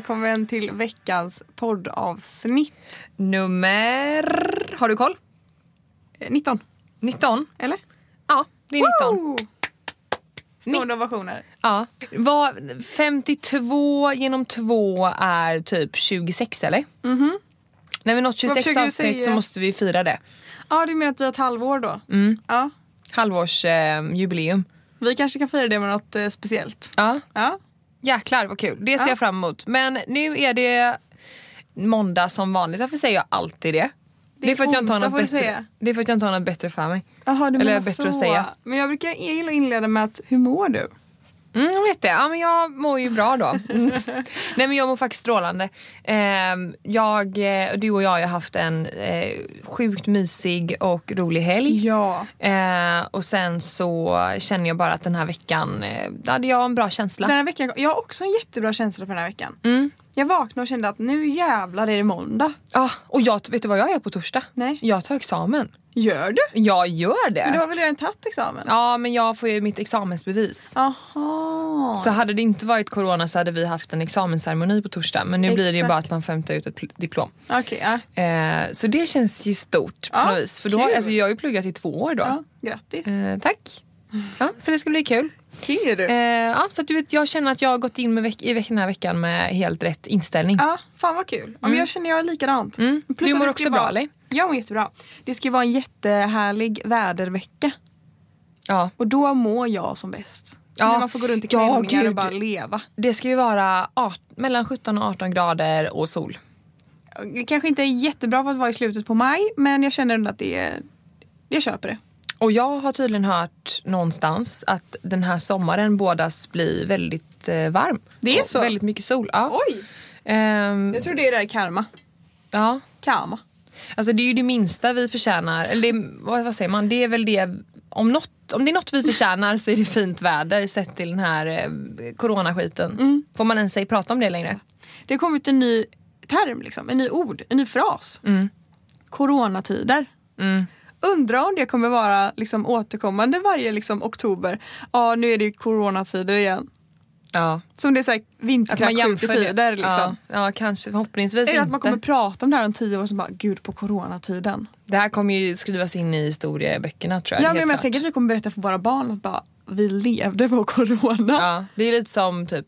Välkommen till veckans poddavsnitt. Nummer... Har du koll? Eh, 19, 19? eller? Ja, det är 19. Woo! Stående ovationer. Ja. Vad, 52 genom 2 är typ 26 eller? Mhm. När vi nått 26 försöker du avsnitt så måste vi fira det. Ja, du menar att vi har ett halvår då? Mm. Ja. Halvårsjubileum. Eh. Vi kanske kan fira det med något eh, speciellt. ja. Ja. Jäklar vad kul. Det ser Ja. jag fram emot. Men nu är det måndag som vanligt. Varför säger jag alltid det? Det är för att jag inte har något bättre, säga. det är för att jag inte har något bättre för mig. Jaha, du Eller bättre så. att säga. Men jag brukar jag gillar att inleda med att, hur mår du? Mm, jag vet det. Ja, men jag mår ju bra då. Mm. Nej men jag mår faktiskt strålande. Ehm, jag, eh, du och jag har haft en eh, sjukt mysig och rolig helg. Ja. Eh, och sen så känner jag bara att den här veckan eh, då hade jag en bra känsla. Den här veckan, jag har också en jättebra känsla för den här veckan. Mm. Jag vaknade och kände att nu jävlar är det måndag. Ah, och jag, vet du vad jag gör på torsdag? Nej. Jag tar examen. Gör du? Jag gör det. Men du har väl redan tagit examen? Ja men jag får ju mitt examensbevis. Aha. Så hade det inte varit corona så hade vi haft en examensceremoni på torsdag. Men nu blir det ju Exakt. bara att man får hämta ut ett pl- diplom. Okej, ja. Eh, så det känns ju stort på Ja, något vis. För då, alltså, jag har ju pluggat i två år då. ja. Grattis. Eh, tack. Ja, så det ska bli kul. Kul. Eh, ja, så du vet, jag känner att jag har gått in med veck- i veck- den här veckan med helt rätt inställning. Ja, fan vad kul. Ja, men jag känner jag likadant. Mm. Plus Du mår också bra vara-? Jag mår jättebra. Det ska vara en jättehärlig vädervecka. Ja. Och då mår jag som bäst. Ja. När man får gå runt i Ja, klänningar och gud. bara leva. Det ska ju vara art- mellan 17 och 18 grader och sol. Kanske inte jättebra för att vara i slutet på maj men jag känner ändå att det är... Jag köper det. Och jag har tydligen hört någonstans att den här sommaren bådas bli väldigt eh, varm. Det är Och så? Väldigt mycket sol. Ja. Oj! Ehm, Jag tror det är där karma. ja. Karma. Alltså det är ju det minsta vi förtjänar. Eller det, vad, vad säger man? Det är väl det. Om, något, om det är något vi förtjänar så är det fint väder sett till den här eh, coronaskiten. Mm. Får man ens prata om det längre? Det har kommit en ny term, liksom. en ny ord, en ny fras. Mm. Coronatider. Mm. Undrar om det kommer vara liksom, återkommande varje liksom, oktober. Ja, nu är det ju coronatider igen. Ja. Som det är så här Att man jämför vinterkräksjuketider. det. Liksom. Ja, ja, kanske. Förhoppningsvis Eller inte. att man kommer prata om det här om tio år som bara, gud på coronatiden. Det här kommer ju skrivas in i historieböckerna tror jag. Ja, helt men jag tänker att vi kommer berätta för våra barn att bara, vi levde på corona. Ja, det är lite som typ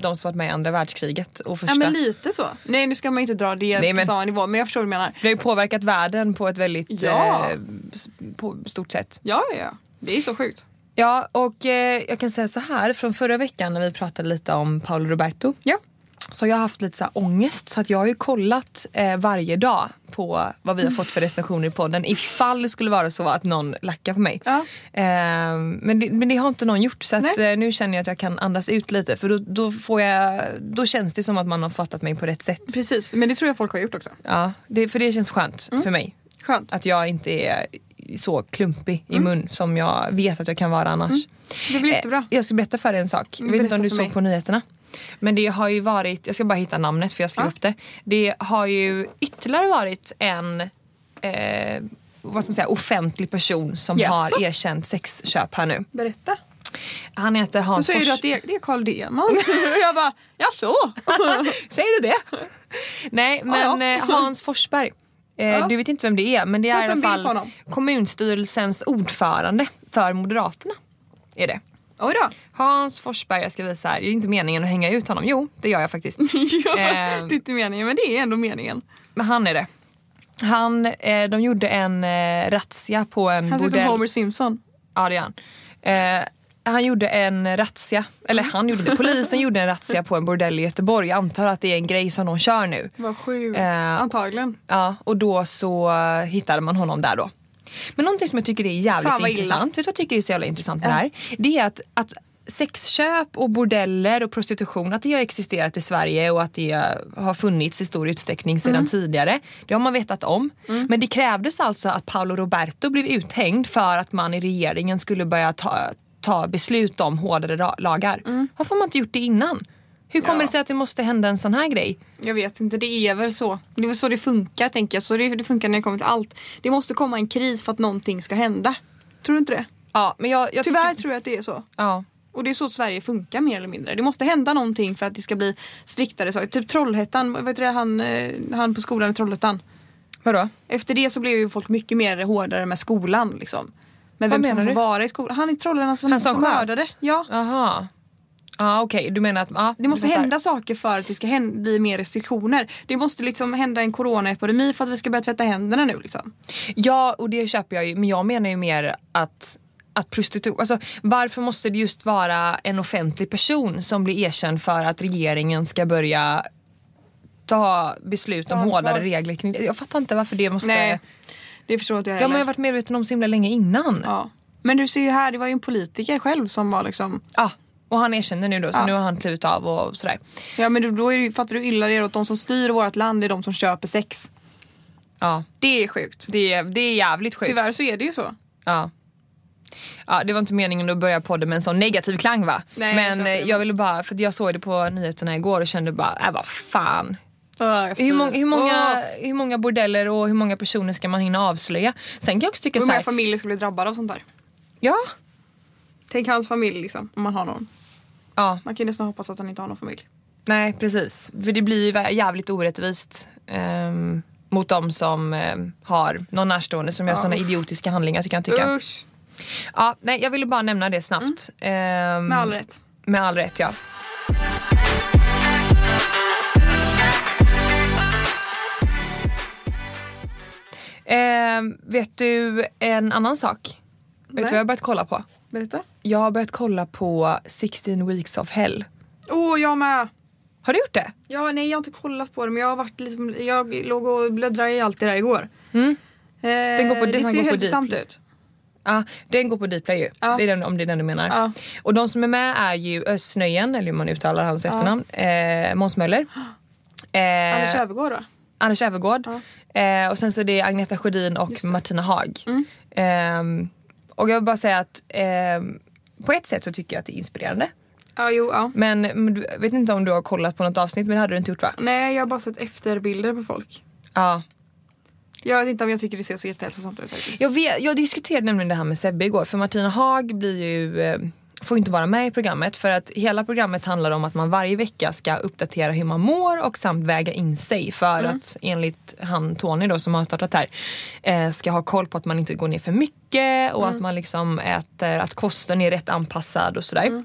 de som varit med i andra världskriget och första. Ja men lite så. Nej nu ska man inte dra det Nej, på men- samma nivå men jag förstår vad du menar. Det har ju påverkat världen på ett väldigt Ja. eh, på stort sätt. Ja ja ja. Det är så sjukt. Ja, och eh, jag kan säga så här från förra veckan när vi pratade lite om Paolo Roberto. Ja. Så jag har haft lite så här ångest så att jag har ju kollat eh, varje dag på vad vi har fått för recensioner i podden ifall det skulle vara så att någon lackar på mig. Ja. Eh, men, det, men det har inte någon gjort så att, eh, nu känner jag att jag kan andas ut lite för då, då, får jag, då känns det som att man har fattat mig på rätt sätt. Precis men det tror jag folk har gjort också. Ja, det, för det känns skönt Mm. för mig. Skönt. Att jag inte är så klumpig Mm. i mun som jag vet att jag kan vara annars. Det blir jättebra. Eh, Jag ska berätta för dig en sak. Jag vet inte om du såg mig. på nyheterna. Men det har ju varit, jag ska bara hitta namnet för jag skrev Ja. upp det. Det har ju ytterligare varit en eh, vad ska man säga, offentlig person som Jaså? har erkänt sexköp här nu. Berätta. Han heter Så Hans säger du att det är, det är Carl Deman. jag bara, ja så. Säger du det? Nej men Ja, ja. eh, Hans Forsberg. Eh, Ja. Du vet inte vem det är men det är upp i alla fall kommunstyrelsens ordförande för Moderaterna. Är det. Oj då. Hans Forsberg, jag ska visa här. Det är inte meningen att hänga ut honom. Jo, det gör jag faktiskt. ja, Ehm. det är inte meningen men det är ändå meningen. Men han är det. Han, eh, de gjorde en eh, razzia på en Han ser ut som bordell. Homer Simpson. Ja, det är han. Eh, han gjorde en razzia, eller han gjorde det. Polisen gjorde en razzia på en bordell i Göteborg. Jag antar att det är en grej som de kör nu. Vad sjukt. Eh. Antagligen. Ja, och då så hittade man honom där då. Men någonting som jag tycker är jävligt Fan, intressant, vet du vad jag tycker är så jävla intressant med det här? Det är att, att sexköp och bordeller och prostitution, att det har existerat i Sverige och att det har funnits i stor utsträckning sedan Mm. tidigare. Det har man vetat om. Men det krävdes alltså att Paolo Roberto blev uthängd för att man i regeringen skulle börja ta, ta beslut om hårdare lagar. Varför har man inte gjort det innan? Hur kommer Mm. Ja. det sig att det måste hända en sån här grej? Jag vet inte, det är väl så. Det är väl så det funkar tänker jag. Så det, det funkar när det kommer till allt. Det måste komma en kris för att någonting ska hända. Tror du inte det? Ja, men jag, jag Tyvärr tycker, tror jag att det är så. Ja. Och det är så Sverige funkar mer eller mindre. Det måste hända någonting för att det ska bli striktare saker. Typ Trollhättan, vet du det, han, eh, han på skolan i Trollhättan. Vadå? Efter det så blev ju folk mycket mer hårdare med skolan liksom. Men Vad vem som menar får du? vara i skolan. Han i Trollhättan som, Han som som sköt? mördade. Ja. Jaha. Ja okej, du menar att... Ja, Det måste hända saker för att det ska hän- bli mer restriktioner. Det måste liksom hända en coronaepidemi för att vi ska börja tvätta händerna nu liksom. Ja, och det köper jag ju. Men jag menar ju mer att att prostitution, alltså varför måste det just vara en offentlig person som blir erkänd för att regeringen ska börja ta beslut om hårdare regler kring det? Jag fattar inte varför det måste... Nej, det förstår inte jag Ja, heller. men jag har varit medveten om så himla länge innan. ja. Men du ser ju här, det var ju en politiker själv som var liksom Ja, och han erkänner nu då, så Ja. nu har han klivit av och sådär. Ja men då, är det, fattar du illa det är att de som styr vårt land är de som köper sex. Ja, Det är sjukt. det är, det är jävligt sjukt. Tyvärr så är det ju så. Ja. Ja, det var inte meningen att börja podden med en sån negativ klang va? Nej, Men jag, det. jag ville bara, för jag såg det på nyheterna igår och kände bara, äh, vad fan. Uh, Hur många, hur, många, hur många bordeller och hur många personer ska man hinna avslöja? Sen kan jag också tycka Hur många här, familjer ska bli drabbade av sånt där? ja, Tänk hans familj liksom, om man har någon. ja, Man kan ju nästan hoppas att han inte har någon familj. nej precis. För det blir ju jävligt orättvist ehm, mot de som ehm, har någon närstående som gör Ja, usch. idiotiska handlingar tycker jag tycka. Usch. Ja, nej, jag ville bara nämna det snabbt. Ehm, Med all rätt. Med all rätt, ja. Ehm, vet du en annan sak? Vet du Nej. vad jag har börjat kolla på? Berätta. Jag har börjat kolla på 16 weeks of hell. Åh, jag med! Har du gjort det? Ja, nej jag har inte kollat på det men jag har varit liksom, jag låg och bläddrade i allt det där igår. Mm. Eh, Den går på- det den ser hälsosamt Dplay. ut. Ja, den går på Dplay ju. Ja. Det är den, om det är den du menar. Ja. Och de som är med är ju Özz Nöjen, eller hur man uttalar hans efternamn, eh, Måns Möller. Eh, Anders Öfvergård då? Anders Öfvergård. Ja. Eh, och sen så är det Agneta Sjödin och. Martina Haag. Mm. Ehm, och jag vill bara säga att ehm, på ett sätt så tycker jag att det är inspirerande. Ja, jo, ja. Men, men du, jag vet inte om du har kollat på något avsnitt men det hade du inte gjort va? Nej, jag har bara sett efterbilder på folk. Ja. Jag vet inte om jag tycker det ser så jättehälsosamt ut faktiskt. Jag, vet, jag diskuterade nämligen det här med Sebbe igår för Martina Haag blir ju, eh, får inte vara med i programmet för att hela programmet handlar om att man varje vecka ska uppdatera hur man mår och samt väga in sig för att enligt han Tony då som har startat här eh, ska ha koll på att man inte går ner för mycket och att man liksom äter, att kosten är rätt anpassad och sådär.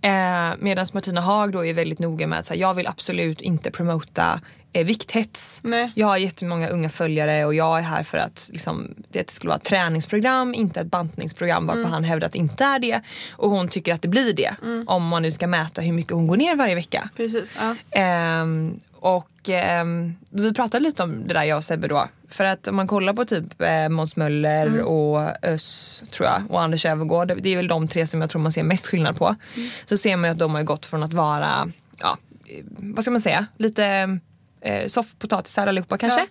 Eh, Medan Martina Haag då är väldigt noga med att här, jag vill absolut inte promota eh, vikthets. Nej. Jag har jättemånga unga följare och jag är här för att liksom, det skulle vara ett träningsprogram, inte ett bantningsprogram varpå han hävdar att det inte är det. Och hon tycker att det blir det om man nu ska mäta hur mycket hon går ner varje vecka. Precis, ja. Ehm, och ehm, vi pratade lite om det där jag och Sebbe då. För att om man kollar på typ eh, Måns Möller och Öss tror jag och Anders Öfvergård. Det är väl de tre som jag tror man ser mest skillnad på. Så ser man ju att de har gått från att vara, ja, eh, vad ska man säga, lite eh, soffpotatisar allihopa kanske.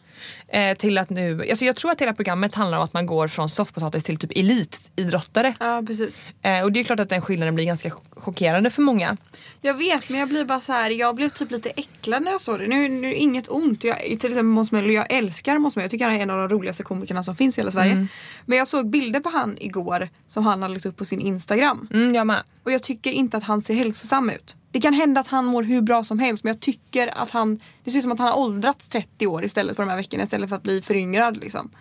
Eh, till att nu, alltså jag tror att hela programmet handlar om att man går från soffpotatis till typ elitidrottare. ja, precis. Eh, och det är klart att den skillnaden blir ganska chockerande för många. Jag vet men jag blir bara så här. jag blev typ lite äcklad när jag såg det. Nu, nu är det inget ont. Jag, till exempel Måns Möller, jag älskar Måns Möller. Jag tycker han är en av de roligaste komikerna som finns i hela Sverige. Men jag såg bilder på han igår som han har lagt upp på sin Instagram. Mm, jag med. Och jag tycker inte att han ser hälsosam ut. Det kan hända att han mår hur bra som helst men jag tycker att han Det ser ut som att han har åldrats 30 år istället på de här veckorna istället för att bli föryngrad liksom.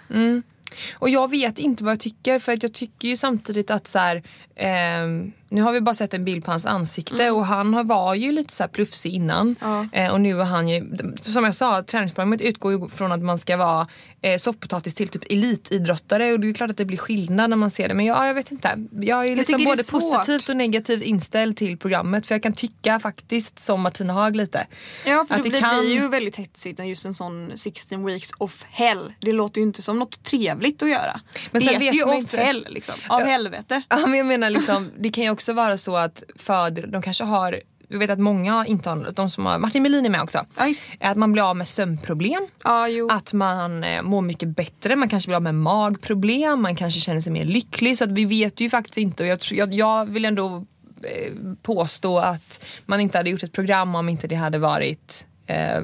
Och jag vet inte vad jag tycker för att jag tycker ju samtidigt att så här, ehm, nu har vi bara sett en bild på hans ansikte och han var ju lite så här plufsig innan. Ja. Eh, och nu är han ju, som jag sa, träningsprogrammet utgår ju från att man ska vara eh, soffpotatis till typ elitidrottare och det är klart att det blir skillnad när man ser det men ja, jag vet inte. Jag är liksom är både svårt. positivt och negativt inställd till programmet för jag kan tycka faktiskt som Martina Haag lite. Ja för Att det, blir kan- ju väldigt hetsigt när just en sån 16 weeks of hell. Det låter ju inte som något trevligt att göra. Men det heter vet ju of inte- hell liksom. Av Ja. helvete. Ja, men jag menar liksom, det kan ju också vara så att för, de kanske har, jag vet att många inte har, de som har, Martin Melin är med också. Just. Att man blir av med sömnproblem, jo. att man eh, mår mycket bättre, man kanske blir av med magproblem, man kanske känner sig mer lycklig. Så att vi vet ju faktiskt inte och jag, jag, jag vill ändå eh, påstå att man inte hade gjort ett program om inte det hade varit eh,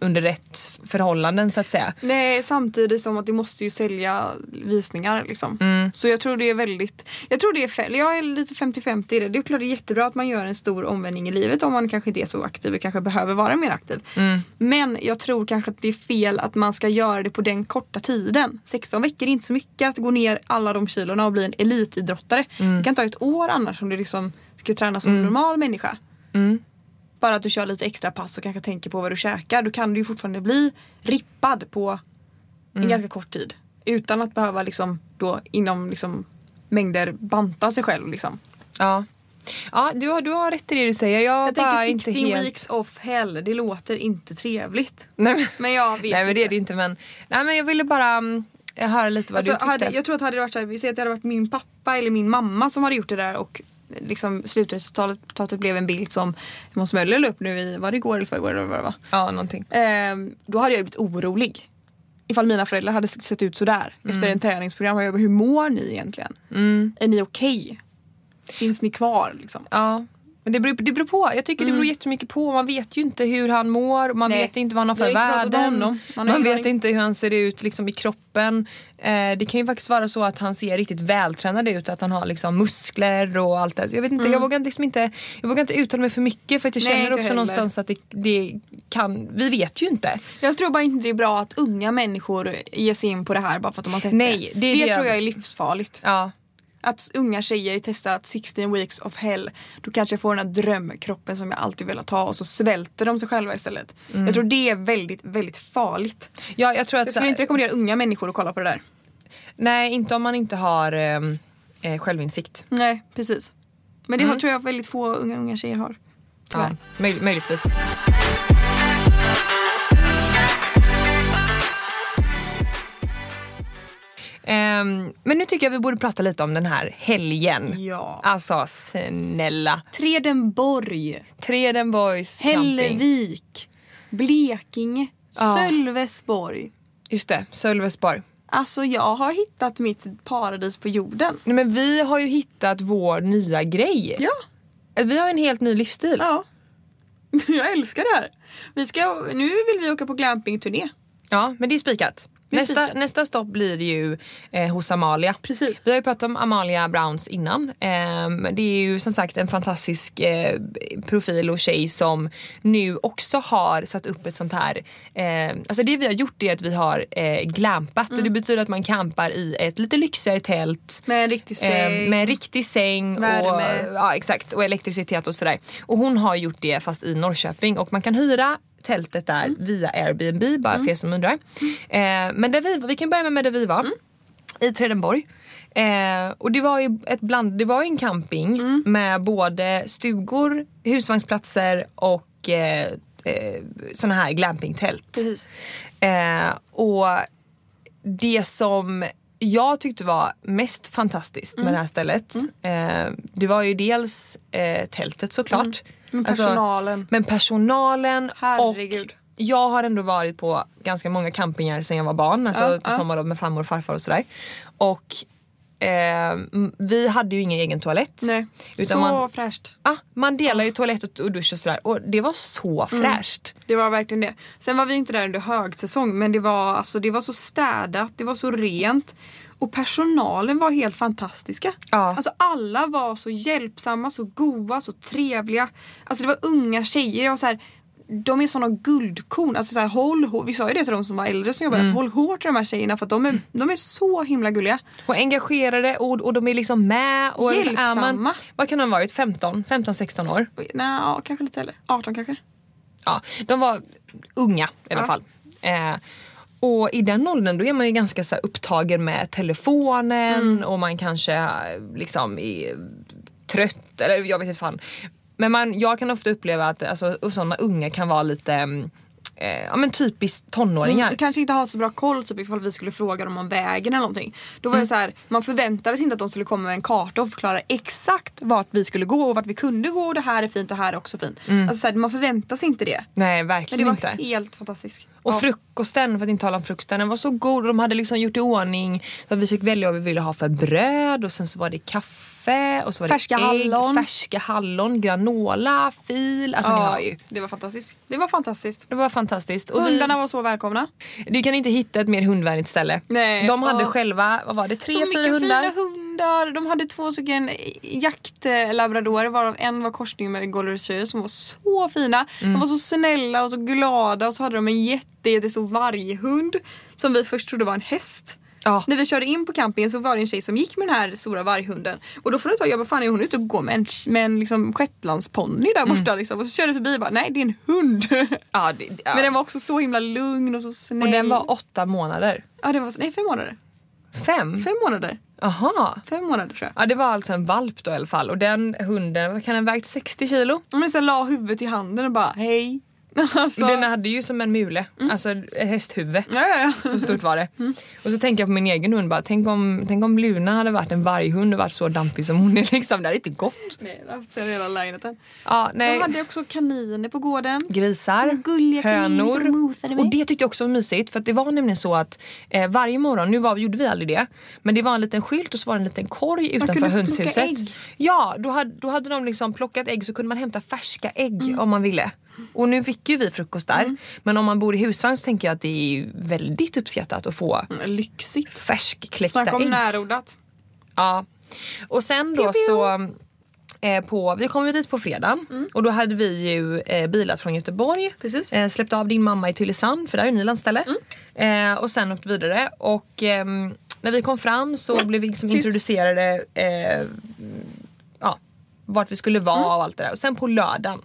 under rätt förhållanden så att säga. Nej, samtidigt som att det måste ju sälja visningar liksom. Mm. Så jag tror det är väldigt, jag tror det är fel. Jag är lite 50-50 i det. Det är klart det är jättebra att man gör en stor omvändning i livet om man kanske inte är så aktiv och kanske behöver vara mer aktiv. Mm. Men jag tror kanske att det är fel att man ska göra det på den korta tiden. 16 veckor är inte så mycket att gå ner alla de kilorna och bli en elitidrottare. Mm. Det kan ta ett år annars om du liksom ska träna som en normal människa. Mm. Bara att du kör lite extra pass och kanske tänker på vad du käkar. Då kan du ju fortfarande bli rippad på Mm. en ganska kort tid. Utan att behöva liksom då inom liksom mängder banta sig själv liksom. Ja. Ja, du har, du har rätt i det du säger. Jag, Jag tänker inte 16 helt... weeks off hell, det låter inte trevligt. Nej, men, Men jag vet nej men det är inte. det inte men, nej, men jag ville bara mm, höra lite vad Alltså, du tyckte. hade, jag tror att hade det varit så här, vi säger att det hade varit min pappa eller min mamma som hade gjort det där och liksom slutresultatet blev en bild som Måns Möller la upp nu i, var det igår eller förrgår eller vad det var. Ja, någonting. Ehm, då hade jag blivit orolig. Ifall mina föräldrar hade sett ut sådär Mm. efter en träningsprogram. Jag bara, hur mår ni egentligen? Är ni okej? Finns ni kvar liksom? Ja. Men det beror, det beror på. Jag tycker det beror jättemycket på. Man vet ju inte hur han mår. Man Nej. vet inte vad han har för värden. Man Man, vet inte hur han ser ut liksom, i kroppen. Eh, det kan ju faktiskt vara så att han ser riktigt vältränad ut. Att han har liksom, muskler och allt det. Jag vet inte, jag, vågar liksom inte, jag vågar inte uttala mig för mycket för att jag Nej, känner också heller. någonstans att det, det kan, vi vet ju inte. Jag tror bara inte det är bra att unga människor ger sig in på det här bara för att de har sett Nej, det. det är det tror jag är livsfarligt. Ja. Att unga tjejer testar att 16 weeks of hell, då kanske jag får den här drömkroppen som jag alltid velat ha och så svälter de sig själva istället. Mm. Jag tror det är väldigt, väldigt farligt. Ja, jag tror att Jag skulle inte rekommendera unga människor att kolla på det där. Nej, inte om man inte har ehm, eh, självinsikt. Nej, precis. Men det har, tror jag väldigt få unga, unga tjejer har. Tyvärr. Ja, möj- möjligtvis. Ehm, men nu tycker jag vi borde prata lite om den här helgen. Ja. Alltså snälla. Tredenborg, Treden Boys camping. Hällevik, Blekinge, Ja. Sölvesborg. Just det, Sölvesborg. Alltså jag har hittat mitt paradis på jorden. Nej, men vi har ju hittat vår nya grej. Ja. Vi har en helt ny livsstil. Ja. Jag älskar det här. Vi ska, nu vill vi åka på glampingturné. Ja, men det är spikat. Nästa, nästa stopp blir ju eh, hos Amalia. Precis. Vi har ju pratat om Amalia Browns innan. Ehm, det är ju som sagt en fantastisk eh, profil och tjej som nu också har satt upp ett sånt här... Eh, alltså det vi har gjort är att vi har eh, glampat och det betyder att man campar i ett lite lyxigare tält. Med en riktig eh, säng. med en riktig säng Värme. och, ja, exakt, och elektricitet och sådär. Och hon har gjort det fast i Norrköping och man kan hyra tältet där Mm. via Airbnb bara för er som undrar. Eh, men där vi, vi kan börja med, där vi var. Mm. I Tredenborg. Eh, och det var ju ett bland, det var en camping Mm. med både stugor, husvagnsplatser och eh, eh, såna här glampingtält. Eh, och det som jag tyckte var mest fantastiskt Mm. med det här stället, eh, det var ju dels eh, tältet såklart. Men Alltså, personalen. men personalen Herregud. och jag har ändå varit på ganska många campingar sedan jag var barn, alltså Ja, på ja. sommarlov med farmor och farfar och sådär. Och eh, vi hade ju ingen egen toalett. Nej. Utan så man- fräscht. Ah, man delar ju toalett och, och dusch och sådär och det var så Mm. fräscht. Det var verkligen det. Sen var vi inte där under högsäsong men det var, alltså, det var så städat, det var så rent. Och personalen var helt fantastiska. Ja. Alltså alla var så hjälpsamma, så goa, så trevliga. Alltså det var unga tjejer. Var så här, de är såna guldkorn. Alltså så här, håll, vi sa ju det till de som var äldre som jobbade, Mm. att håll hårt i de här tjejerna för att de är, de är så himla gulliga. Och engagerade och, och de är liksom med. Och så är man, Hjälpsamma. vad kan de ha varit? 15? 15-16 år? Nej, ja, kanske lite äldre. 18 kanske. Ja, de var unga i alla Ja. fall. Eh, och i den åldern då är man ju ganska så upptagen med telefonen Mm. och man kanske liksom är trött eller jag vet inte fan. Men man, jag kan ofta uppleva att alltså, sådana unga kan vara lite mm, eh, ja, men typiskt tonåringar. Mm, kanske inte ha så bra koll typ ifall vi skulle fråga dem om vägen eller någonting. Då Mm. var det så här, man förväntade sig inte att de skulle komma med en karta och förklara exakt vart vi skulle gå och vart vi kunde gå och det här är fint och här är också fint. Alltså så här, man förväntar sig inte det. Nej Men det verkligen var inte. helt fantastiskt. Och frukosten, för att inte tala om frukosten, den var så god de hade liksom gjort i ordning så att vi fick välja vad vi ville ha för bröd och sen så var det kaffe och så var Färska det ägg, hallon. färska hallon, granola, fil. Alltså ni hör ju. det var fantastiskt. Det var fantastiskt. Det var fantastiskt. Och vi, Hundarna var så välkomna. du kan inte hitta ett mer hundvänligt ställe. Nej, De hade själva, vad var det, tre, fyra hundar? fina hundar. De hade två stycken jaktlabradorer varav en var korsning med golden som var så fina. Mm. De var så snälla och så glada och så hade de en jätte, jättestor varghund som vi först trodde var en häst. Ja. När vi körde in på campingen så var det en tjej som gick med den här stora varghunden. Och då får du ta, jag bara fan är hon ute och går med en, med en liksom shetlandsponny där borta Mm. liksom. Och så körde jag förbi och bara nej det är en hund. Ja, det, ja. Men den var också så himla lugn och så snäll. och den var åtta månader. Ja det var, nej fem månader. Fem? Fem månader. Aha. Fem månader tror jag. Ja det var alltså en valp då i alla fall och den hunden, kan den vägt 60 kilo? Men så la huvudet i handen och bara hej. Alltså, Den hade ju som en mule, alltså ett hästhuvud. ja, ja, ja. Så stort var det. Och så tänker jag på min egen hund bara, tänk om, tänk om Luna hade varit en varghund och varit så dampig som hon är liksom. Det hade inte gått. Nej, sen hela lägenheten. Ja, nej. De hade också kaniner på gården. Grisar, gulliga hönor. Och det tyckte jag också var mysigt för det var nämligen så att eh, varje morgon, nu var, gjorde vi aldrig det, men det var en liten skylt och så var det en liten korg utanför hönshuset. ägg. Ja, då hade, då hade de liksom plockat ägg så kunde man hämta färska ägg Mm. om man ville. Och nu fick ju vi frukost där. Men om man bor i husvagn så tänker jag att det är väldigt uppskattat att få Mm, Lyxigt. färskkläckta Snacka om ägg. närodlat. Ja. Och sen då så eh, på, vi kom dit på fredagen och då hade vi ju eh, bilat från Göteborg. Precis. Eh, släppt av din mamma i Tylösand för där är ni landställe. Eh, och sen åkt vidare och ehm, när vi kom fram så blev vi liksom Tyst. introducerade eh, vart vi skulle vara och allt det där. Och sen på lördagen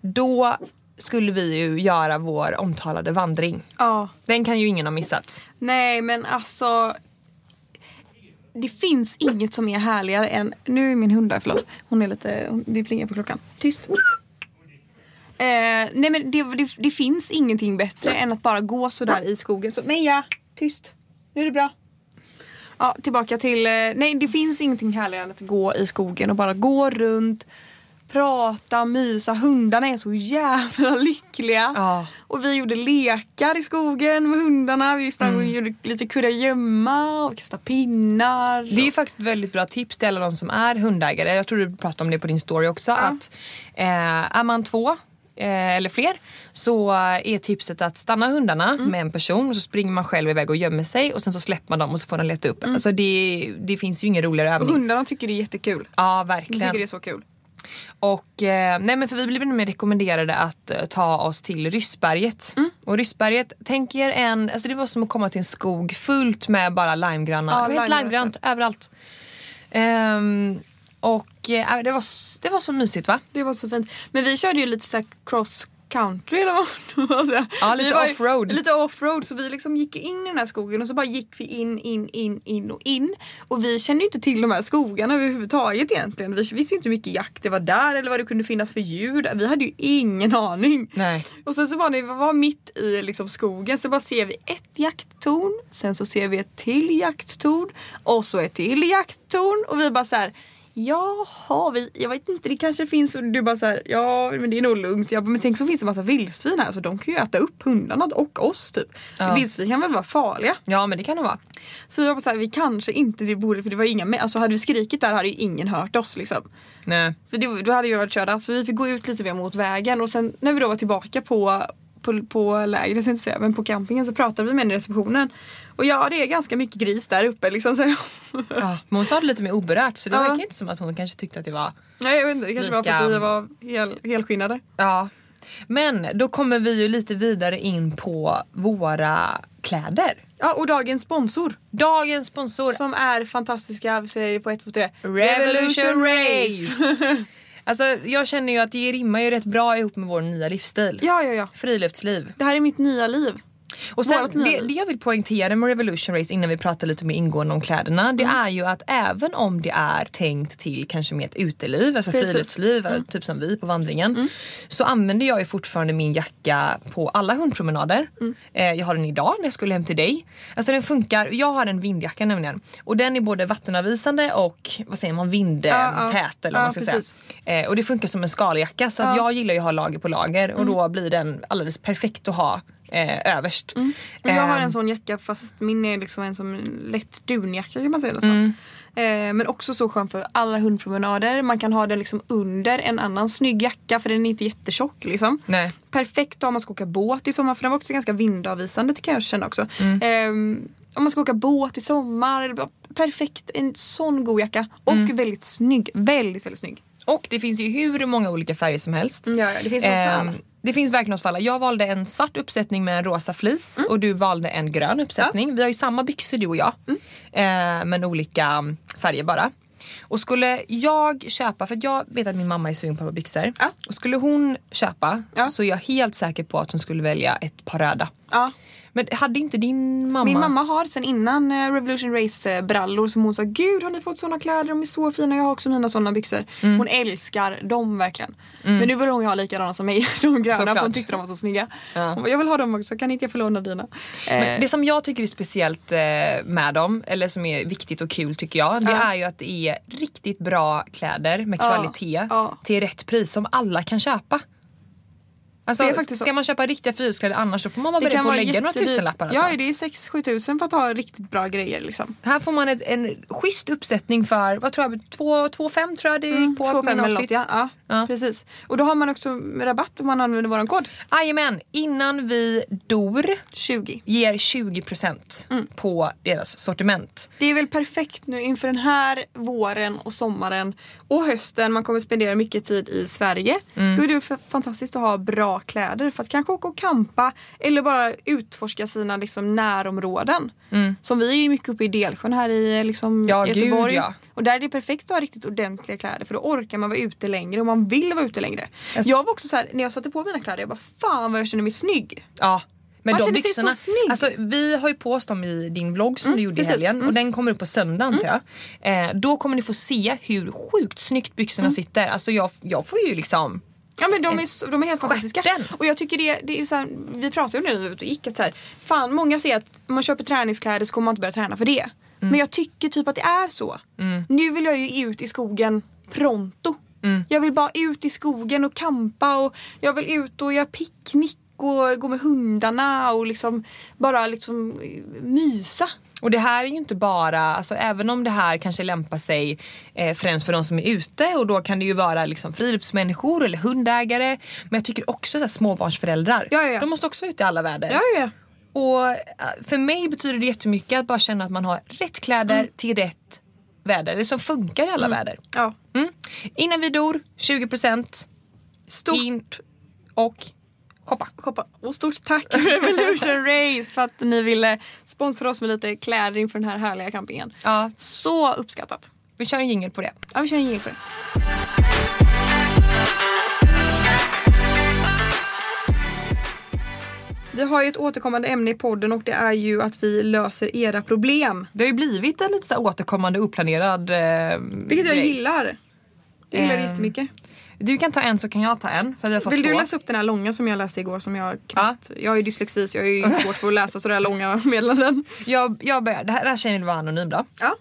då skulle vi ju göra vår omtalade vandring. Ja. Den kan ju ingen ha missat. Nej men alltså. Det finns inget som är härligare än, nu är min hund där, förlåt. Hon är lite, det plingar på klockan. Tyst. Eh, nej men det, det, det finns ingenting bättre än att bara gå sådär i skogen. Så, Meja, tyst. Nu är det bra. Ja, tillbaka till, eh, nej det finns ingenting härligare än att gå i skogen och bara gå runt, prata, mysa. Hundarna är så jävla lyckliga. Ja. Och vi gjorde lekar i skogen med hundarna. Vi sprang och gjorde lite kurragömma och kastade pinnar. Det är faktiskt ett väldigt bra tips till alla de som är hundägare. Jag tror du pratade om det på din story också. Att eh, Är man två eh, eller fler så är tipset att stanna hundarna med en person och så springer man själv iväg och gömmer sig och sen så släpper man dem och så får de leta upp. Alltså det, det finns ju ingen roligare övning. hundarna tycker det är jättekul. Ja De verkligen. tycker det är så kul. Och, eh, nej men för vi blev nämligen rekommenderade att eh, ta oss till Ryssberget. Mm. Och Ryssberget, tänk er en, alltså det var som att komma till en skog fullt med bara limegrannar. Ja, det var helt limegrönt. limegrant överallt. Ehm, och eh, det, var, det var så mysigt va? Det var så fint. Men vi körde ju lite så här cross country eller vad man säga. Ja, lite offroad. Lite offroad så vi liksom gick in i den här skogen och så bara gick vi in, in, in, in och in. Och vi kände ju inte till de här skogarna överhuvudtaget egentligen. Vi visste ju inte hur mycket jakt det var där eller vad det kunde finnas för djur där. Vi hade ju ingen aning. Nej. Och sen så var vi var mitt i liksom skogen så bara ser vi ett jakttorn, sen så ser vi ett till jakttorn och så ett till jakttorn och vi bara så här. Jaha, vi, jag vet inte, det kanske finns och du bara så här, ja men det är nog lugnt. Jag bara, men tänk så finns det massa vildsvin här så de kan ju äta upp hundarna och oss typ. Ja. Vildsvin kan väl vara farliga? Ja men det kan det vara. Så jag bara så här, vi kanske inte det borde, för det var inga, med- alltså hade vi skrikit där hade ju ingen hört oss liksom. Nej. För det, då hade vi varit körda. Så vi fick gå ut lite mer mot vägen och sen när vi då var tillbaka på, på, på lägret, jag säga, men på campingen så pratade vi med henne i receptionen. Och ja, det är ganska mycket gris där uppe liksom. Så Ja, men hon sa det lite mer oberört så det Ja. verkar inte som att hon kanske tyckte att det var nej, jag vet inte, det kanske Lika- var för att vi var hel, helskinnade. Ja. Men då kommer vi ju lite vidare in på våra kläder. Ja, och dagens sponsor Dagens sponsor som är fantastiska, vi säger på ett, två, tre. Revolution Race! Alltså jag känner ju att det rimmar ju rätt bra ihop med vår nya livsstil. ja, ja, ja. Friluftsliv. Det här är mitt nya liv. Och sen, det, det jag vill poängtera med Revolution Race innan vi pratar lite mer ingående om kläderna det Mm. är ju att även om det är tänkt till kanske mer ett uteliv, alltså Precis. Mm. friluftsliv, typ som vi på vandringen. Så använder jag ju fortfarande min jacka på alla hundpromenader. Mm. Eh, jag har den idag när jag skulle hem till dig. Alltså den funkar, jag har en vindjacka nämligen. Och den är både vattenavvisande och vad säger man, vindtät Ja, ja. eller vad man ska precis. säga. Eh, och det funkar som en skaljacka så jag gillar ju att ha lager på lager Mm. och då blir den alldeles perfekt att ha eh, överst. Och jag har Ehm, en sån jacka fast min är liksom en som lätt dunjacka kan man säga nästan. Eh, men också så skön för alla hundpromenader. Man kan ha den liksom under en annan snygg jacka för den är inte jättetjock liksom. Nej. Perfekt om man ska åka båt i sommar för den var också ganska vindavvisande tycker jag känna också. Mm. Ehm, om man ska åka båt i sommar. Perfekt, en sån god jacka. Och Mm. väldigt snygg. Väldigt, väldigt snygg. Och det finns ju hur många olika färger som helst. Ja, det finns något. Ehm, det finns verkligen något för alla. Jag valde en svart uppsättning med en rosa flis Mm. och du valde en grön uppsättning. Vi har ju samma byxor du och jag. Mm. Eh, men olika färger bara. Och skulle jag köpa, för jag vet att min mamma är sugen på byxor. Ja. Och skulle hon köpa Ja. så är jag helt säker på att hon skulle välja ett par röda. Men hade inte din mamma... Min mamma har sen innan eh, Revolution Race eh, brallor som hon sa Gud har ni fått såna kläder? De är så fina. Jag har också mina såna byxor. Mm. Hon älskar dem verkligen. Men nu vill hon ha likadana som mig. De gröna för hon tyckte de var så snygga. Ja. Hon bara, Jag vill ha dem också. Kan inte jag få låna dina? Men Eh, det som jag tycker är speciellt eh, med dem, eller som är viktigt och kul tycker jag, det Ja. är ju att det är riktigt bra kläder med kvalitet ja. till rätt pris som alla kan köpa. Alltså, ska man köpa riktiga fyrhjulskläder annars då får man vara beredd på att lägga några tusenlappar. Alltså. Ja det är 6-7 tusen för att ha riktigt bra grejer liksom. Här får man ett, en schysst uppsättning för, vad tror jag, 2,5 tror jag det gick på, Två på min fem eller något, outfit. ja. Ja, Ja. Precis. Och då har man också rabatt om man använder våran kod. Jajamän, innan vi dor 20. ger 20% Mm. på deras sortiment. Det är väl perfekt nu inför den här våren och sommaren och hösten. Man kommer spendera mycket tid i Sverige. Mm. Då är det fantastiskt att ha bra kläder för att kanske åka och campa eller bara utforska sina liksom, närområden. Som vi är mycket uppe i Delsjön här i liksom, Mm. Ja, gud, Göteborg. ja. Och där är det perfekt att ha riktigt ordentliga kläder för då orkar man vara ute längre och man vill vara ute längre. Jag- Jag var också så här, när jag satte på mina kläder, jag bara fan vad jag känner mig snygg. Ja. Men Man de känner sig byxorna, så snygg. alltså, vi har ju på oss dem i din vlogg som du gjorde precis. i helgen Mm. och den kommer upp på söndag antar jag. Eh, då kommer ni få se hur sjukt snyggt byxorna Mm. sitter. Alltså jag, jag får ju liksom Ja men de är, så- de är helt fantastiska. Och jag tycker det, det är så här, vi pratade om det när vi gick att så här, fan många säger att om man köper träningskläder så kommer man inte börja träna för det. Mm. Men jag tycker typ att det är så. Nu vill jag ju ut i skogen pronto. Mm. Jag vill bara ut i skogen och kampa och jag vill ut och göra picknick och gå med hundarna och liksom bara liksom eh, mysa. Och det här är ju inte bara, alltså även om det här kanske lämpar sig eh, främst för de som är ute och då kan det ju vara liksom friluftsmänniskor eller hundägare. Men jag tycker också så här, småbarnsföräldrar. Ja, ja, ja. De måste också vara ute i alla väder. Ja, ja. Och eh, för mig betyder det jättemycket att bara känna att man har rätt kläder Mm. till rätt väder. Det som funkar i alla väder. ja. Mm. Innan vi dor, 20% Stort in och shoppa. Shoppa. Och stort tack Revolution Race för att ni ville sponsra oss med lite kläder inför den här härliga campingen. Ja, Så uppskattat. vi kör en jingel på det. Ja, vi kör en jingel för det. Vi har ju ett återkommande ämne i podden och det är ju att vi löser era problem. Det har ju blivit en lite så återkommande oplanerad eh, Vilket jag grej. gillar. Jag gillar det Ehm, jättemycket. Du kan ta en så kan jag ta en. För vi har fått Vill två. du läsa upp den här långa som jag läste igår som jag knappt... Jag har ju dyslexi så jag har ju svårt för att läsa sådär långa meddelanden. Jag, jag börjar. Det här, den här tjejen vill vara anonym då. Ja.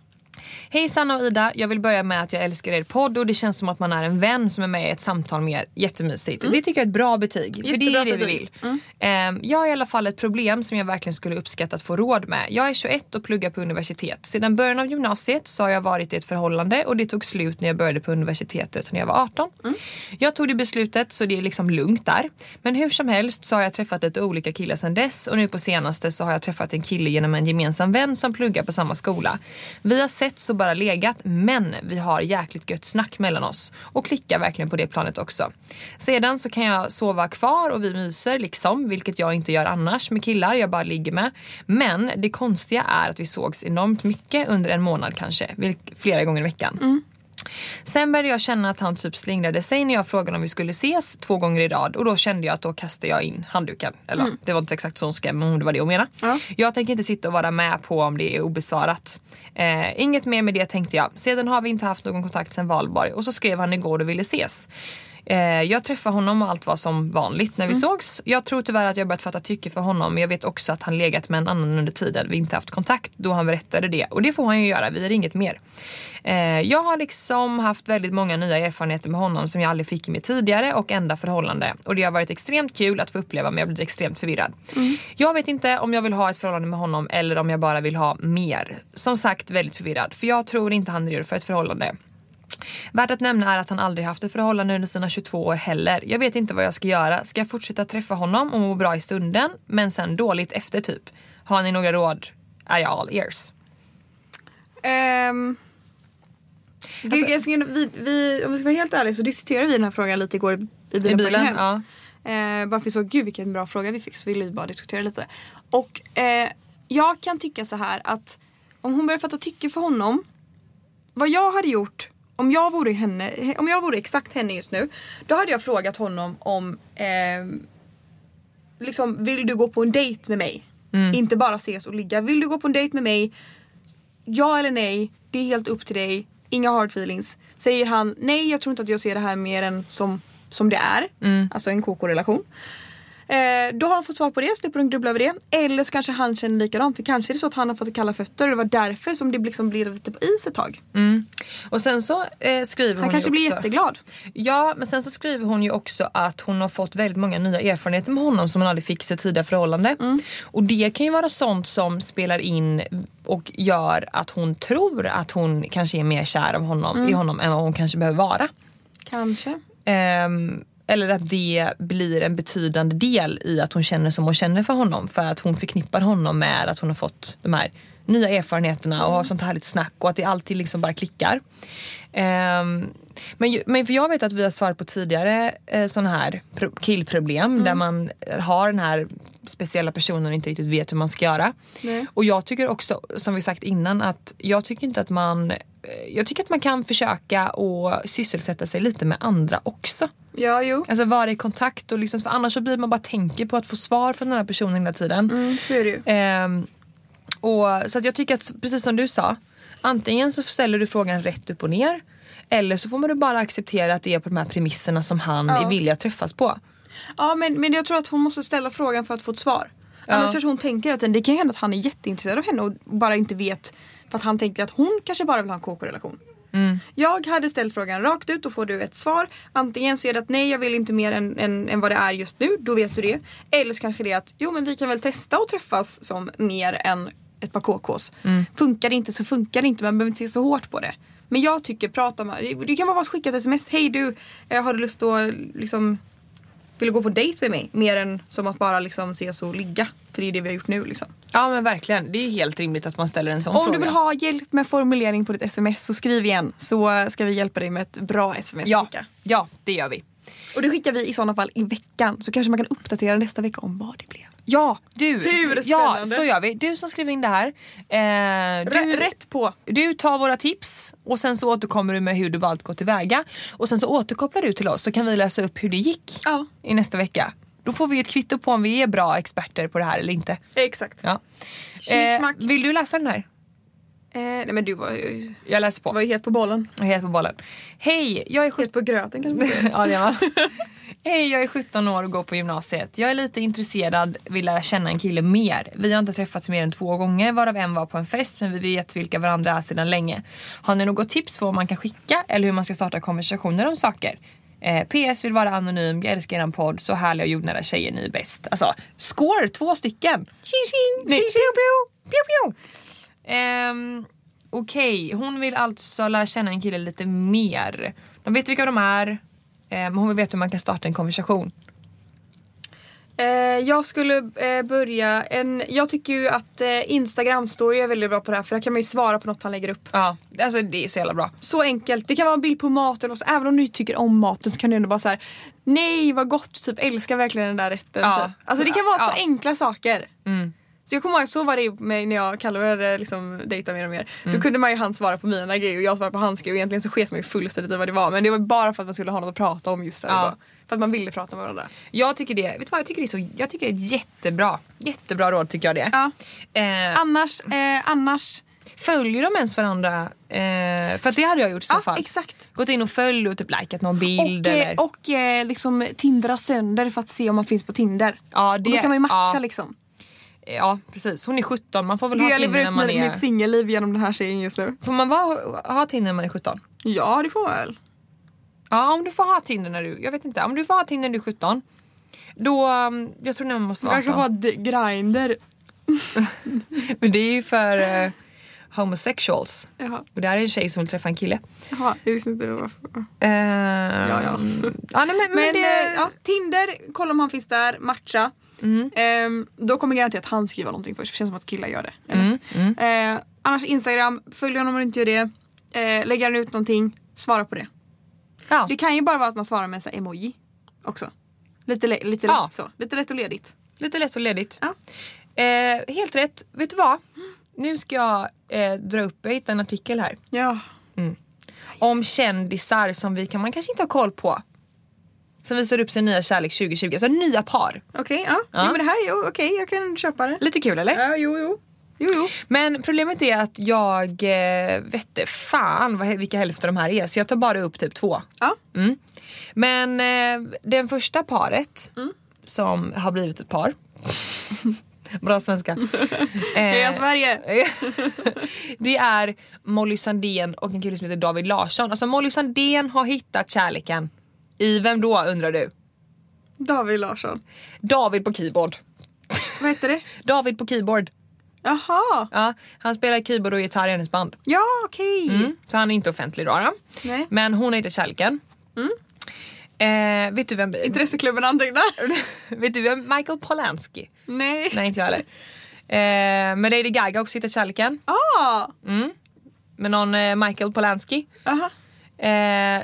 Hej Sanna och Ida, jag vill börja med att jag älskar er podd och det känns som att man är en vän som är med i ett samtal med er. Jättemysigt. Det tycker jag är ett bra betyg. För det är Jättebra det vi betyg. vill. Ehm, jag har i alla fall ett problem som jag verkligen skulle uppskatta att få råd med. Jag är 21 och pluggar på universitet. Sedan början av gymnasiet så har jag varit i ett förhållande och det tog slut när jag började på universitetet när jag var 18. Jag tog det beslutet så det är liksom lugnt där. Men hur som helst så har jag träffat lite olika killar sedan dess och nu på senaste så har jag träffat en kille genom en gemensam vän som pluggar på samma skola. Vi har sett så bara legat men vi har jäkligt gött snack mellan oss och klickar verkligen på det planet också. Sedan så kan jag sova kvar och vi myser liksom, vilket jag inte gör annars med killar jag bara ligger med. Men det konstiga är att vi sågs enormt mycket under en månad kanske, flera gånger i veckan. Mm. Sen började jag känna att han typ slingrade sig när jag frågade om vi skulle ses två gånger i rad och då kände jag att då kastade jag in handduken. Eller det var inte exakt så hon skrev men det var det hon menade. Ja. Jag tänker inte sitta och vara med på om det är obesvarat. Eh, inget mer med det tänkte jag. Sedan har vi inte haft någon kontakt sedan valborg och så skrev han igår och ville ses. Eh, jag träffade honom och allt var som vanligt när vi Mm. sågs. Jag tror tyvärr att jag börjat fatta tycke för honom men jag vet också att han legat med en annan under tiden vi inte haft kontakt då han berättade det. Och det får han ju göra, vi är inget mer. Eh, jag har liksom haft väldigt många nya erfarenheter med honom som jag aldrig fick i mitt tidigare och enda förhållande. Och det har varit extremt kul att få uppleva men jag blir extremt förvirrad. Jag vet inte om jag vill ha ett förhållande med honom eller om jag bara vill ha mer. Som sagt väldigt förvirrad för jag tror inte han är redo för ett förhållande. Värt att nämna är att han aldrig haft ett förhållande under sina 22 år heller. Jag vet inte vad jag ska göra. Ska jag fortsätta träffa honom och må bra i stunden men sen dåligt efter typ? Har ni några råd är jag all ears. Gud, Alltså- jag vi, vi, om vi ska vara helt ärliga så diskuterade vi den här frågan lite igår i I bilen, vägen bilen? Ja. Eh, bara för vi såg, gud vilken bra fråga vi fick så ville vi bara diskutera lite. Och eh, jag kan tycka så här att om hon börjar fatta tycke för honom. Vad jag hade gjort om jag vore henne, om jag vore exakt henne just nu. Då hade jag frågat honom om eh, liksom vill du gå på en dejt med mig? Inte bara ses och ligga. Vill du gå på en dejt med mig? Ja eller nej, det är helt upp till dig. Inga hard feelings. Säger han nej, jag tror inte att jag ser det här mer än som, som det är. Alltså en KK-relation. Eh, då har han fått svar på det, slipper hon grubbla över det. Eller så kanske han känner likadant. För kanske är det så att han har fått kalla fötter och det var därför som det liksom blev lite på is ett tag. Och sen så eh, skriver hon Han kanske ju blir också, jätteglad. Ja, men sen så skriver hon ju också att hon har fått väldigt många nya erfarenheter med honom som hon aldrig fick i sitt tidigare förhållande. Och det kan ju vara sånt som spelar in och gör att hon tror att hon kanske är mer kär av honom, i honom än vad hon kanske behöver vara. Kanske. Ehm, eller att det blir en betydande del i att hon känner som hon känner för honom. För att hon förknippar honom med att hon har fått de här nya erfarenheterna och har sånt härligt snack och att det alltid liksom bara klickar. Ehm, men, men för jag vet att vi har svarat på tidigare eh, sådana här pro- killproblem där man har den här speciella personen och inte riktigt vet hur man ska göra. Nej. Och jag tycker också, som vi sagt innan, att jag tycker inte att man jag tycker att man kan försöka och sysselsätta sig lite med andra också. Ja, jo. Alltså vara i kontakt och liksom, för annars så blir man bara tänker på att få svar från den här personen hela tiden. Mm, så är det ju. Ehm, och, så att jag tycker att, precis som du sa, antingen så ställer du frågan rätt upp och ner eller så får man bara acceptera att det är på de här premisserna som han Ja. är villig att träffas på. Ja men, men jag tror att hon måste ställa frågan för att få ett svar. Annars kanske hon tänker att det kan hända att han är jätteintresserad av henne och bara inte vet för att han tänker att hon kanske bara vill ha en KK-relation. Jag hade ställt frågan rakt ut och får du ett svar. Antingen så är det att nej jag vill inte mer än, än, än vad det är just nu, då vet du det. Eller så kanske det är att jo men vi kan väl testa att träffas som mer än ett par KKs. Funkar det inte så funkar det inte, man behöver inte se så hårt på det. Men jag tycker prata med, det kan bara skicka ett sms, hej du, eh, har du lust att liksom vill du gå på dejt med mig? Mer än som att bara liksom ses och ligga. För det är det vi har gjort nu liksom. Ja men verkligen, det är helt rimligt att man ställer en sån Om fråga. du vill ha hjälp med formulering på ditt sms så skriv igen så ska vi hjälpa dig med ett bra sms ja, skicka. ja, det gör vi. Och det skickar vi i sådana fall i veckan så kanske man kan uppdatera nästa vecka om vad det blev. Ja, du. Hur ja, så gör vi. Du som skriver in det här. Eh, du, rätt på! Du tar våra tips och sen så återkommer du med hur du valt att gå tillväga. Och sen så återkopplar du till oss så kan vi läsa upp hur det gick Ja. i nästa vecka. Då får vi ett kvitto på om vi är bra experter på det här eller inte. Exakt. Ja. Schnick-schnack. vill du läsa den här? Eh, nej men du var ju, Jag läser på. var ju helt på bollen. Jag är helt på bollen. Hej, jag är 17 Helt på gröten kanske ja, det är man. Hej, jag är 17 år och går på gymnasiet. Jag är lite intresserad, vill lära känna en kille mer. Vi har inte träffats mer än två gånger, varav en var på en fest, men vi vet vilka varandra är sedan länge. Har ni något tips för vad man kan skicka eller hur man ska starta konversationer om saker? Eh, PS vill vara anonym, jag älskar eran podd, så härliga och jordnära tjejer, ni är bäst. Alltså, score! Två stycken! Tjing, tjing, tjing, tjing. Ehm, Okej, hon vill alltså lära känna en kille lite mer. De vet vilka de är, eh, men hon vill veta hur man kan starta en konversation. Eh, jag skulle eh, börja en, jag tycker ju att eh, Instagram story är väldigt bra på det här för där kan man ju svara på något han lägger upp. Ja, alltså det är så jävla bra. Så enkelt. Det kan vara en bild på maten och så, även om du inte tycker om maten så kan du ändå bara så här. Nej vad gott, typ älskar verkligen den där rätten. Ja. Typ. Alltså det kan vara så Ja. enkla saker. Mm. Så jag kommer ihåg, så var det med när jag började liksom dejta mer och mer. Mm. Då kunde man ju han svara på mina grejer och jag svarade på hans grejer och egentligen så sket man ju fullständigt i vad det var. Men det var bara för att man skulle ha något att prata om just där Ja. och då. För att man ville prata med varandra. Jag tycker det, vet du vad, jag tycker det är så, jag tycker det är jättebra. Jättebra råd tycker jag det. Ja. Eh, Annars, eh, annars Följer de ens varandra? Eh, för att det hade jag gjort i så Ja, fall. exakt. Gått in och följt och typ likat någon bild Och, eller... eh, och eh, liksom tindra sönder för att se om man finns på Tinder. Ja, och då kan man ju matcha ja, liksom. Ja precis, hon är 17, man får väl Gud, ha jag Tinder lever när ut man är... mitt singelliv genom den här tjejen just nu. Får man vara, ha Tinder när man är 17? Ja det får man väl. Ja om du får ha Tinder när du, jag vet inte, om du får ha Tinder när du är 17 då, um, jag tror nog man måste vara Jag kan 18. få d- grinder. Men det är ju för eh, homosexuals. Jaha, Och det här är en tjej som vill träffa en kille. Jaha jag visste inte varför. Eh, Ja, ja. ja nej, men, men, Men det, eh, ja, Tinder, kolla om han finns där, matcha. Mm. Ehm, då kommer garanterat han skriva någonting först, det känns som att killar gör det. Mm, mm. Eh, annars Instagram, följ honom om du inte gör det. Eh, lägger han ut någonting, svara på det. Ja. Det kan ju bara vara att man svarar med en emoji också. Lite, le- lite Ja. lätt så. Lite lätt och ledigt. Lite lätt och ledigt. Ja. Eh, helt rätt. Vet du vad? Nu ska jag eh, dra upp, jag hittade en artikel här. Ja. Om kändisar som vi kan, man kanske inte har koll på. Som visar upp sin nya kärlek 2020. Alltså nya par. Okej, ja. Ja. Jo, men det här okej, jag kan köpa det. Lite kul eller? Ja, jo, jo. Jo, jo. Men problemet är att jag eh, vet fan vad, vilka hälfter de här är. Så jag tar bara upp typ två. Ja. Mm. Men eh, den första paret Mm. som har blivit ett par. Bra svenska. Heja Eh, Sverige! det är Molly Sandén och en kille som heter David Larsson. Alltså Molly Sandén har hittat kärleken. I vem då undrar du? David Larsson. David på keyboard. Vad heter det? David på keyboard. Jaha. Ja, han spelar keyboard och gitarr i hennes band. Ja, okej. Mm, så han är inte offentlig då. då. Nej. Men hon hittat kärleken. Eh, vet, du vem, Intresseklubben antecknar. vet du vem Michael Polanski? Nej. Nej inte jag heller. Eh, men Lady Gaga också hittat kärleken. Ah. Med någon eh, Michael Polanski. Aha. Eh,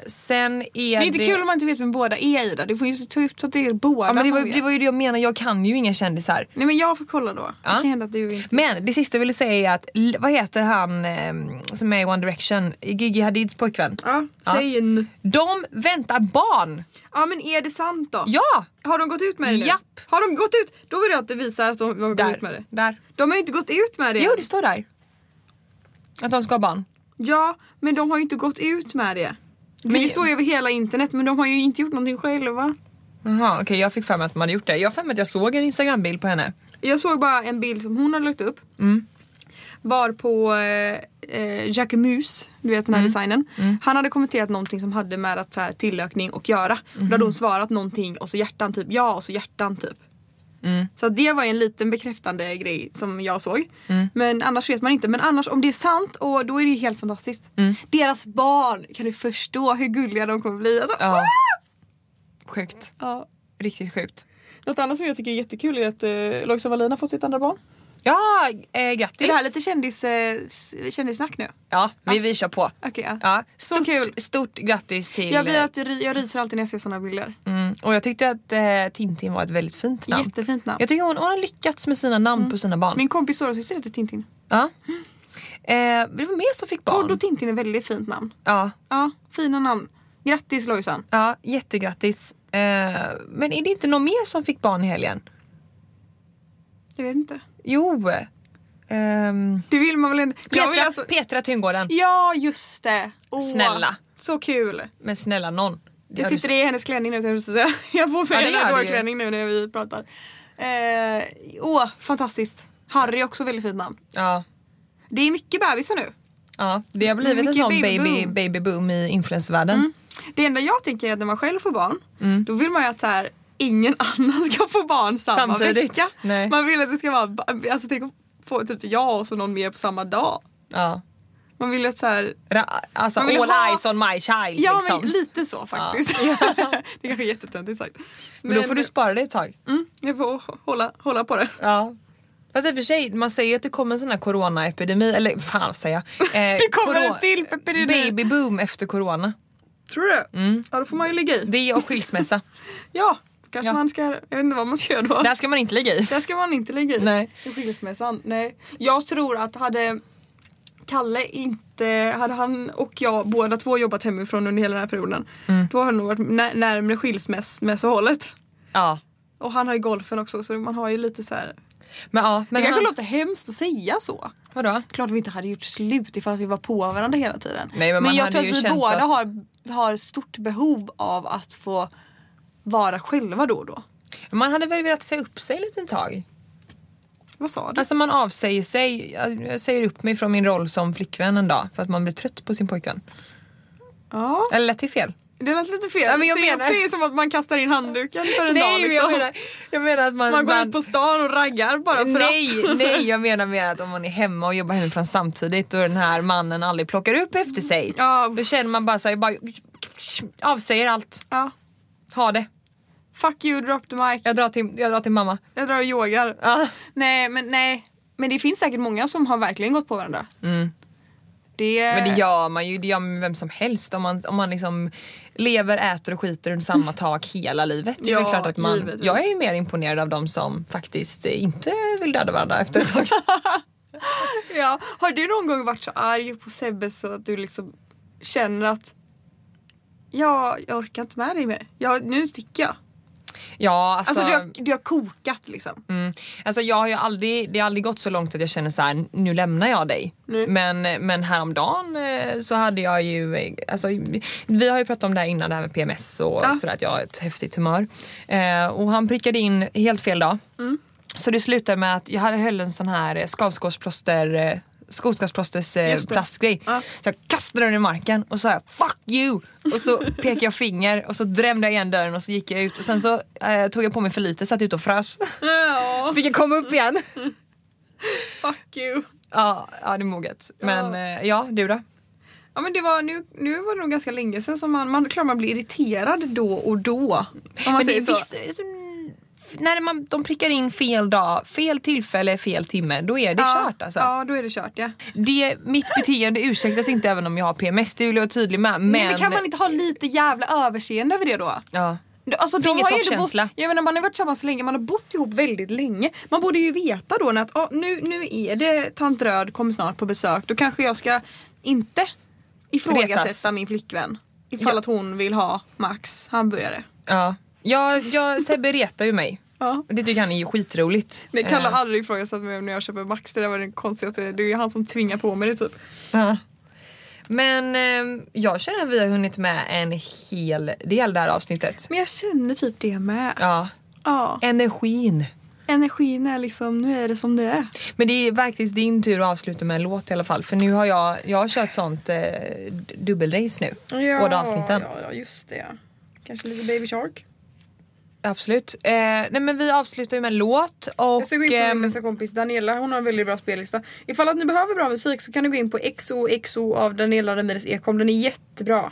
sen är Det är inte kul om man inte vet vem båda är Ida. Du får ju ta upp så det är båda Ja, men det, var, det var ju det jag menade, jag kan ju inga kändisar. Nej men jag får kolla då. Ja. Det kan hända att du inte... Men det sista jag ville säga är att, vad heter han eh, som är i One Direction? Gigi Hadids pojkvän. Ja, Ja. säg en... De väntar barn! Ja men är det sant då? Ja! Har de gått ut med det nu? Japp. Har de gått ut? Då vill jag att det visar att de, har gått ut med det. där. De har ju inte gått ut med det Jo det står där. Att de ska ha barn. Ja, men de har ju inte gått ut med det. Men- det står ju över hela internet men de har ju inte gjort någonting själva. Jaha okej jag fick för mig att de hade gjort det. Jag för mig att jag såg en instagrambild på henne. Jag såg bara en bild som hon hade lagt upp. Mm. Var på eh, eh, Jacquemus, du vet den Mm. här designen. Han hade kommenterat någonting som hade med att så här, tillökning att göra. Då Mhm. hade hon svarat någonting och så hjärtan typ ja och så hjärtan typ. Mm. Så det var en liten bekräftande grej som jag såg. Mm. Men annars vet man inte. Men annars om det är sant och då är det ju helt fantastiskt. Mm. Deras barn, kan du förstå hur gulliga de kommer bli? Alltså, Ja. Sjukt. ja. Riktigt sjukt. Något annat som jag tycker är jättekul är att uh, Lojsan Wallin har fått sitt andra barn. Ja, eh, grattis! Är det här lite kändis, eh, kändissnack nu? Ja, vi, vi kör på. Okej, ja. Ja, Så stort, kul. Stort grattis till... Jag, blir ri- jag ryser alltid när jag ser såna bilder. mm, och jag tyckte att eh, Tintin var ett väldigt fint namn. Jättefint namn. Jag tycker hon, hon har lyckats med sina namn på sina barn. Min kompis storasyster heter Tintin. Ja. Eh, det var mer som fick barn. Todd och Tintin är väldigt fint namn. Ja, Ja, fina namn. Grattis Lojsan. ja, jättegrattis. Eh, men är det inte någon mer som fick barn i helgen? Jag vet inte. Jo. ehm, Det vill man väl. Jag Petra, vill alltså... Petra Tynggården. Ja, just det. Åh, Snälla. Så kul. Men snälla någon. Det Jag har du sitter i hennes klänning nu, jag säga. Jag får Ja, mig det en. Adore-klänning nu när vi pratar. Eh, åh, fantastiskt. Harry är också väldigt fint namn. Ja. Det är mycket bebisar nu. Ja, det har blivit en Mycket sån baby baby, boom. baby boom i influencervärlden. Det enda jag tänker är att när man själv får barn, Mm. då vill man ju att så här, ingen annan ska få barn samma Samtidigt. vecka. Nej. Man vill att det ska vara, alltså tänk att få typ jag och så någon mer på samma dag. Ja. Man vill att så här, Ra- alltså all ha- eyes on my child ja liksom. men lite så faktiskt. det kanske är jättetöntigt sagt. Men då får du spara det ett tag. mm, jag får hålla, hålla på det. Ja. Fast i och för sig, man säger att det kommer en sån här coronaepidemi, eller fan säger jag. Eh, Det kommer en till epidemi. Babyboom efter corona. Tror du det? Ja då får man ju ligga i. Det och skilsmässa. Ja, kanske Ja. man ska, jag vet inte vad man ska göra då. Där ska man inte ligga i. Där ska man inte ligga i. Nej. I skilsmässan. Nej. Jag tror att hade Kalle inte, hade han och jag båda två jobbat hemifrån under hela den här perioden. Mm. Då hade det nog varit när, närmare skilsmässohållet. Ja. Och han har ju golfen också så man har ju lite så här. Men ja, det men kanske han, låter hemskt att säga så. Vadå? Klart vi inte hade gjort slut ifall vi var på varandra hela tiden. Nej, men man jag tror att vi båda att- har, har stort behov av att få vara själva då och då. Man hade väl velat säga upp sig en liten tag. Vad sa du? Alltså man avsäger sig. Jag säger upp mig från min roll som flickvän en dag för att man blir trött på sin pojkvän. ja, Eller lät det fel? det lät lite fel. Ja, men jag upp menar- sig som att man kastar in handduken för en dag. Nej, Liksom. jag, menar, jag menar att man... man går man- ut på stan och raggar bara för nej, att. nej, jag menar med att om man är hemma och jobbar hemifrån samtidigt och den här mannen aldrig plockar upp efter sig. Ja. Då känner man bara så här, bara avsäger allt. Ja. Ha det. Fuck you, drop the mic. Jag drar till, jag drar till mamma. Jag drar och yogar. Ja. Nej, men nej. Men det finns säkert många som har verkligen gått på varandra. Mm. Det... Men det gör man ju, det gör man med vem som helst. Om man, om man liksom lever, äter och skiter under samma tak hela livet. Det är Ja, klart att man, givetvis. jag är ju mer imponerad av de som faktiskt inte vill döda varandra efter ett tag. Ja. Har du någon gång varit så arg på Sebbe så att du liksom känner att Ja, jag orkar inte med dig mer. Ja, nu sticker jag. Ja, alltså, Alltså du har, du har kokat liksom. mm, alltså jag har ju aldrig, det har aldrig gått så långt att jag känner så här: nu lämnar jag dig. Men, men häromdagen eh, så hade jag ju, eh, alltså, vi har ju pratat om det här innan, det här med PMS och Ja. sådär att jag har ett häftigt humör. Eh, och han prickade in helt fel dag. Mm. Så det slutade med att jag hade höll en sån här eh, skavsårsplåster skogsgasplåsters eh, det. plastgrej. Ja. Så jag kastade den i marken och sa fuck you! Och så pekade jag finger och så drämde jag igen dörren och så gick jag ut och sen så eh, tog jag på mig för lite, satt ute och frös. Ja, Så fick jag komma upp igen. fuck you. Ja, ja det är moget. Men eh, ja, du då? Ja men det var, nu, nu var det nog ganska länge sedan som man, man, klart man blir irriterad då och då. Om man Men det säger är så. visst, alltså, när man, de prickar in fel dag, fel tillfälle, fel timme, då är det ja, kört alltså. Ja, då är det kört ja. Det, mitt beteende ursäktas inte även om jag har PMS, det vill jag vara tydlig med. Men, Men, men kan man inte ha lite jävla överseende över det då? Ja. Alltså, de har ju bott, jag menar, man har varit tillsammans länge, man har bott ihop väldigt länge. Man borde ju veta då att ah, nu, nu är det tant Röd kommer snart på besök. Då kanske jag ska inte ifrågasätta Retas. min flickvän. Ifall Ja. att hon vill ha Max hamburgare. Ja. Jag, jag, Sebbe retar ju mig. Ja. Det tycker han är ju skitroligt. Det Kalle Eh, har aldrig ifrågasatt mig när jag köper Max. Det där var det konstigaste. Det är ju han som tvingar på mig det typ. ja. Men eh, jag känner att vi har hunnit med en hel del det här avsnittet. Men jag känner typ det med. Ja. Ja. Energin. Energin är liksom, nu är det som det är. Men det är faktiskt din tur att avsluta med en låt i alla fall. För nu har jag, jag har kört sånt eh, dubbelrace nu. Båda avsnitten. Ja, ja, just det. Kanske lite Baby Shark. Absolut. Eh, nej men vi avslutar ju med en låt och... Jag ska gå in på ehm, min bästa kompis Daniela, hon har en väldigt bra spellista. Ifall att ni behöver bra musik så kan du gå in på XOXO av Daniela Ramirez Ekholm, den är jättebra.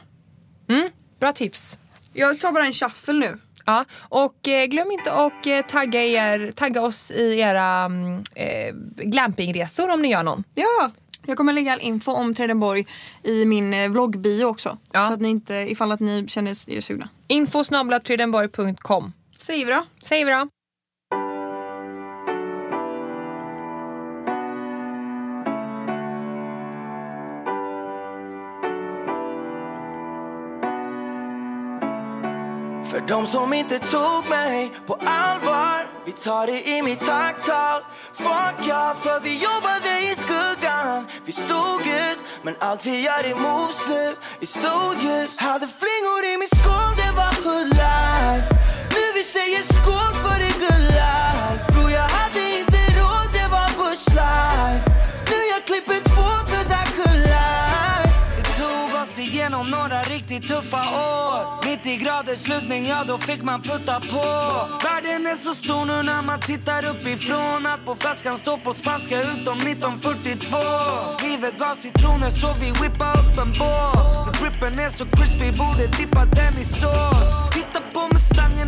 mm, bra tips. Jag tar bara en shuffle nu. Ja, och eh, glöm inte att eh, tagga, er, tagga oss i era mm, eh, glampingresor om ni gör någon. Ja! Jag kommer lägga all info om Tredenborg i min eh, vloggbio också. Ja. Så att ni inte, ifall att ni känner er sugna. Info snabel-a-tredenborg.com. Säger vi då. Säger vi de som inte tog mig på allvar Vi tar det i mitt tacktal. Fuck ja, för vi jobbade i skuggan. Vi stod ut, men allt vi gör är moves nu I solljus. Hade flingor i min skål, det var hood life. Nu vi säger skål för det good igenom några riktigt tuffa år. 90 graders slutning, ja då fick man putta på. Världen är så stor nu när man tittar uppifrån. Att på flaskan står på spanska utom 1942 Livet gav citroner så vi whippade upp en båt. Och Grippen är så crispy, borde dippa den i sås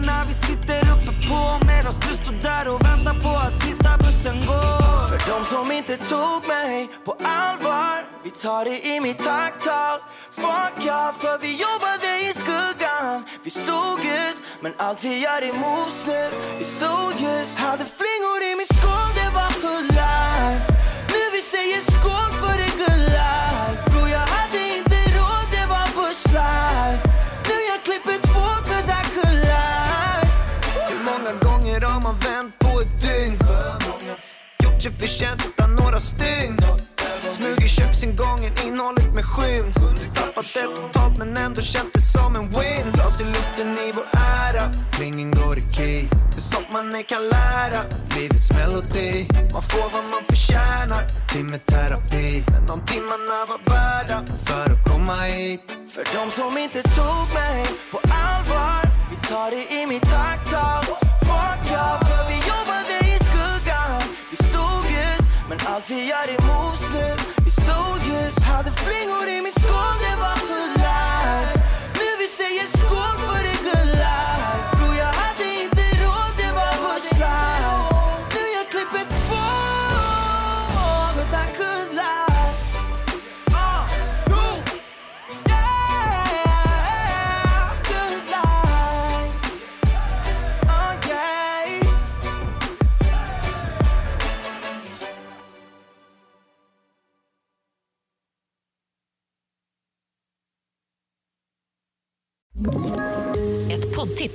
när vi sitter uppe på Medan du står där och väntar på att sista bussen går. För de som inte tog mig på allvar Vi tar det i mitt tacktal Fuck ja, för vi jobbade i skuggan. Vi stod ut, men allt vi gör är moves nu. Vi stod ljus Hade flingor i min skål, det var hood life. Nu vi säger skål för det good life förtjänt utan några stygn. Smug i köksingången, innehållet med skyn. Tappat det totalt men ändå känt det som en win. Glas i luften i vår ära, Ringen går i key Det är sånt man ej kan lära, livets melodi. Man får vad man förtjänar, timmeterapi Men de timmarna var värda för att komma hit. För de som inte tog mig på allvar. Vi tar det i mitt takttal Fuck ja, för vi allt vi gör är moves nu. I solljus hade flingor i min skål Det var hood life. Nu vi säger skål för det good life.